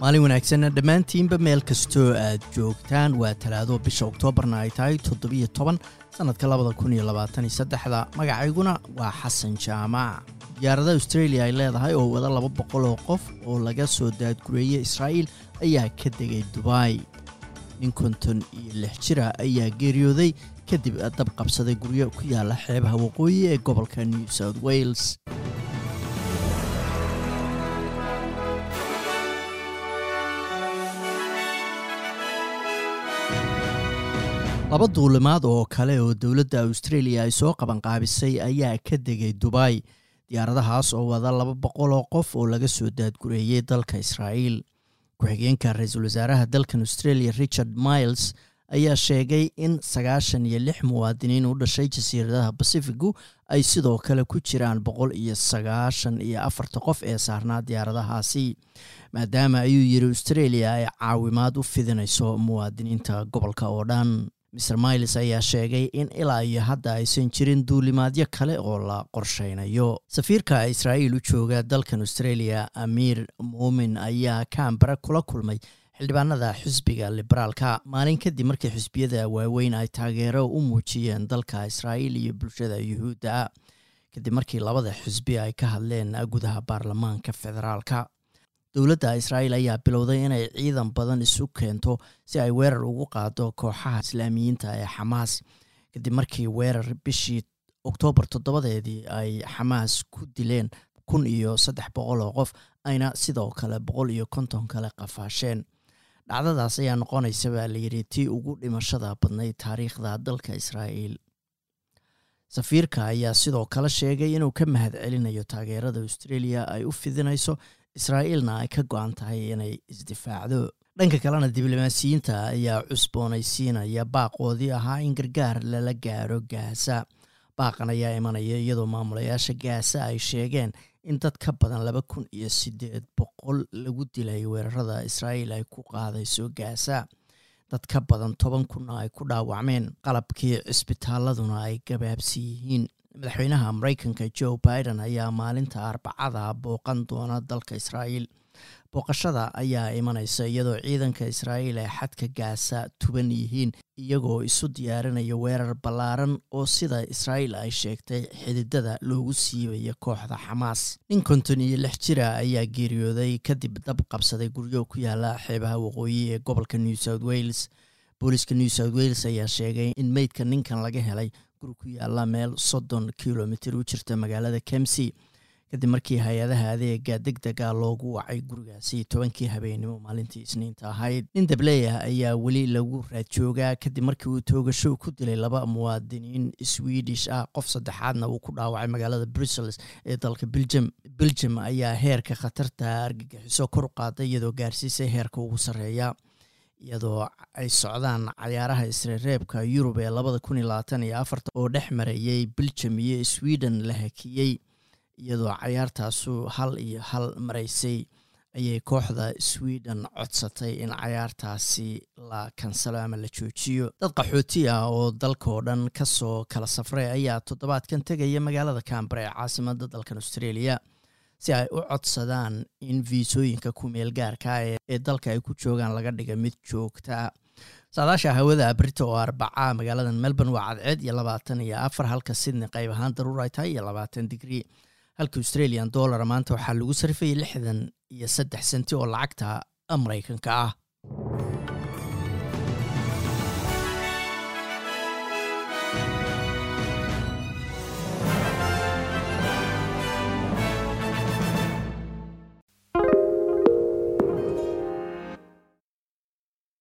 maalin wanaagsanna dhammaantiinba meel kastoo aad joogtaan waa talaado bisha oktoobarna ay tahay toddobiyo toban sannadka labada kun iyo labaataniyo saddexda. Magacayguna waa xasan jaamac diyaarada australia ay leedahay oo wada laba boqol oo qof oo laga soo daadgureeyey israa'iil ayaa ka degay dubai. Nin konton iyo lix jira ayaa geeriyooday kadib dab qabsaday guryo ku yaalla xeebaha waqooyi ee gobolka new south wales laba duulimaad oo kale oo dowladda australia ay soo qabanqaabisay ayaa ka degay dubai diyaaradahaas oo wada laba boqol oo qof oo laga soo daadgureeyey dalka israa'iil. Ku-xigeenka ra'iisul wasaaraha dalkan australia richard miles ayaa sheegay in sagaashan iyo lix muwaadiniin u dhashay jasiiradaha basifigu ay sidoo kale ku jiraan boqol iyo sagaashan iyo afarta qof ee saarnaa diyaaradahaasi maadaama ayuu yidhi australia ay caawimaad u fidinayso muwaadiniinta gobolka oo dhan mr miles ayaa sheegay in ilaa iyo hadda aysan jirin duulimaadyo kale oo la qorshaynayo. Safiirka israa'iil u jooga dalkan australia amiir muumin ayaa kambara kula kulmay xildhibaanada xisbiga liberaalka. Maalin kadib markii xisbiyada waaweyn ay taageero u muujiyeen dalka israa'iil iyo bulshada yuhuudda kadib markii labada xisbi ay ka hadleen gudaha baarlamaanka federaalka dowladda israa'iil ayaa bilowday inay ciidan badan isu keento si ay weerar ugu qaado kooxaha islaamiyiinta ee xamaas. Kadib markii weerar bishii oktoobar toddobadeedii ay xamaas ku dileen kun iyo saddex boqol oo qof ayna sidoo kale boqol iyo konton kale qafaasheen. Dhacdadaas ayaa noqonaysa baa layidhi tii ugu dhimashada badnayd taariikhda dalka israa'iil. Safiirka ayaa sidoo kale sheegay inuu ka mahad celinayo taageerada australia ay u fidinayso israa'iilna ay ka go-an tahay inay isdifaacdo. Dhanka kalena diblomaasiyiinta ayaa cusboonaysiinaya baaqoodii ahaa in gargaar lala gaaro gaasa baaqan ayaa imanaya iyadoo maamulayaasha gaasa ay sheegeen in dad ka badan laba kun iyo siddeed boqol lagu dilay weerarada israa'iil ay ku qaadayso gaasa dad ka badan toban kunna ay ku dhaawacmeen qalabkii cisbitaaladuna ay gabaabsi yihiin madaxweynaha mareykanka joe biden ayaa maalinta arbacada booqan doona dalka israa'iil. Booqashada ayaa imanaysa iyadoo ciidanka israa'iil ay xadka gaasa tuban yihiin iyagoo isu diyaarinaya weerar ballaaran oo sida israa'iil ay sheegtay xididada loogu siibayo kooxda xamaas. Nin konton iyo lix jira ayaa geeriyooday kadib dab qabsaday guryo ku yaalla xeebaha waqooyi ee gobolka new south wales. Booliiska new south wales ayaa sheegay in meydka ninkan laga helay guri ku yaalla meel soddon kilomitir u jirta magaalada kemsi kadib markii hay'adaha adeega deg dega loogu wacay gurigaasi tobankii habeenimo maalintii isniinta ahayd nin dableeyah ayaa weli lagu raadjoogaa kadib markii uu toogasho ku dilay laba muwaadiniin swedish ah. Qof saddexaadna uu ku dhaawacay magaalada brussels ee dalka belgium. Belgium ayaa heerka khatarta argagixiso kor u qaaday iyadoo gaarsiisay heerka ugu sarreeya iyadoo ay socdaan cayaaraha isreereebka yurub ee labada kun iyo iyo afarta oo dhex marayey belgium iyo sweden la hakiyey iyadoo cayaartaasu hal iyo hal maraysay. Ayay kooxda sweden codsatay in cayaartaasi la kansalo ama la joojiyo. Dad qaxooti ah oo dalka oo dhan ka soo kala safray ayaa toddobaadkan tegaya magaalada cambara ee caasimada dalkan australia si ay u codsadaan in viisooyinka ku-meel gaarka ee dalka ay ku joogaan laga dhiga mid joogta. Saadaasha hawada brita oo arbaca magaalada melbourne waa cadceed iyo labaatan iyo afar halka sydney qayb ahaan daruur ay tahay iyo labaatan digrii halka australian dollar maanta waxaa lagu sarfayay lixdan iyo saddex senti oo lacagta maraykanka ah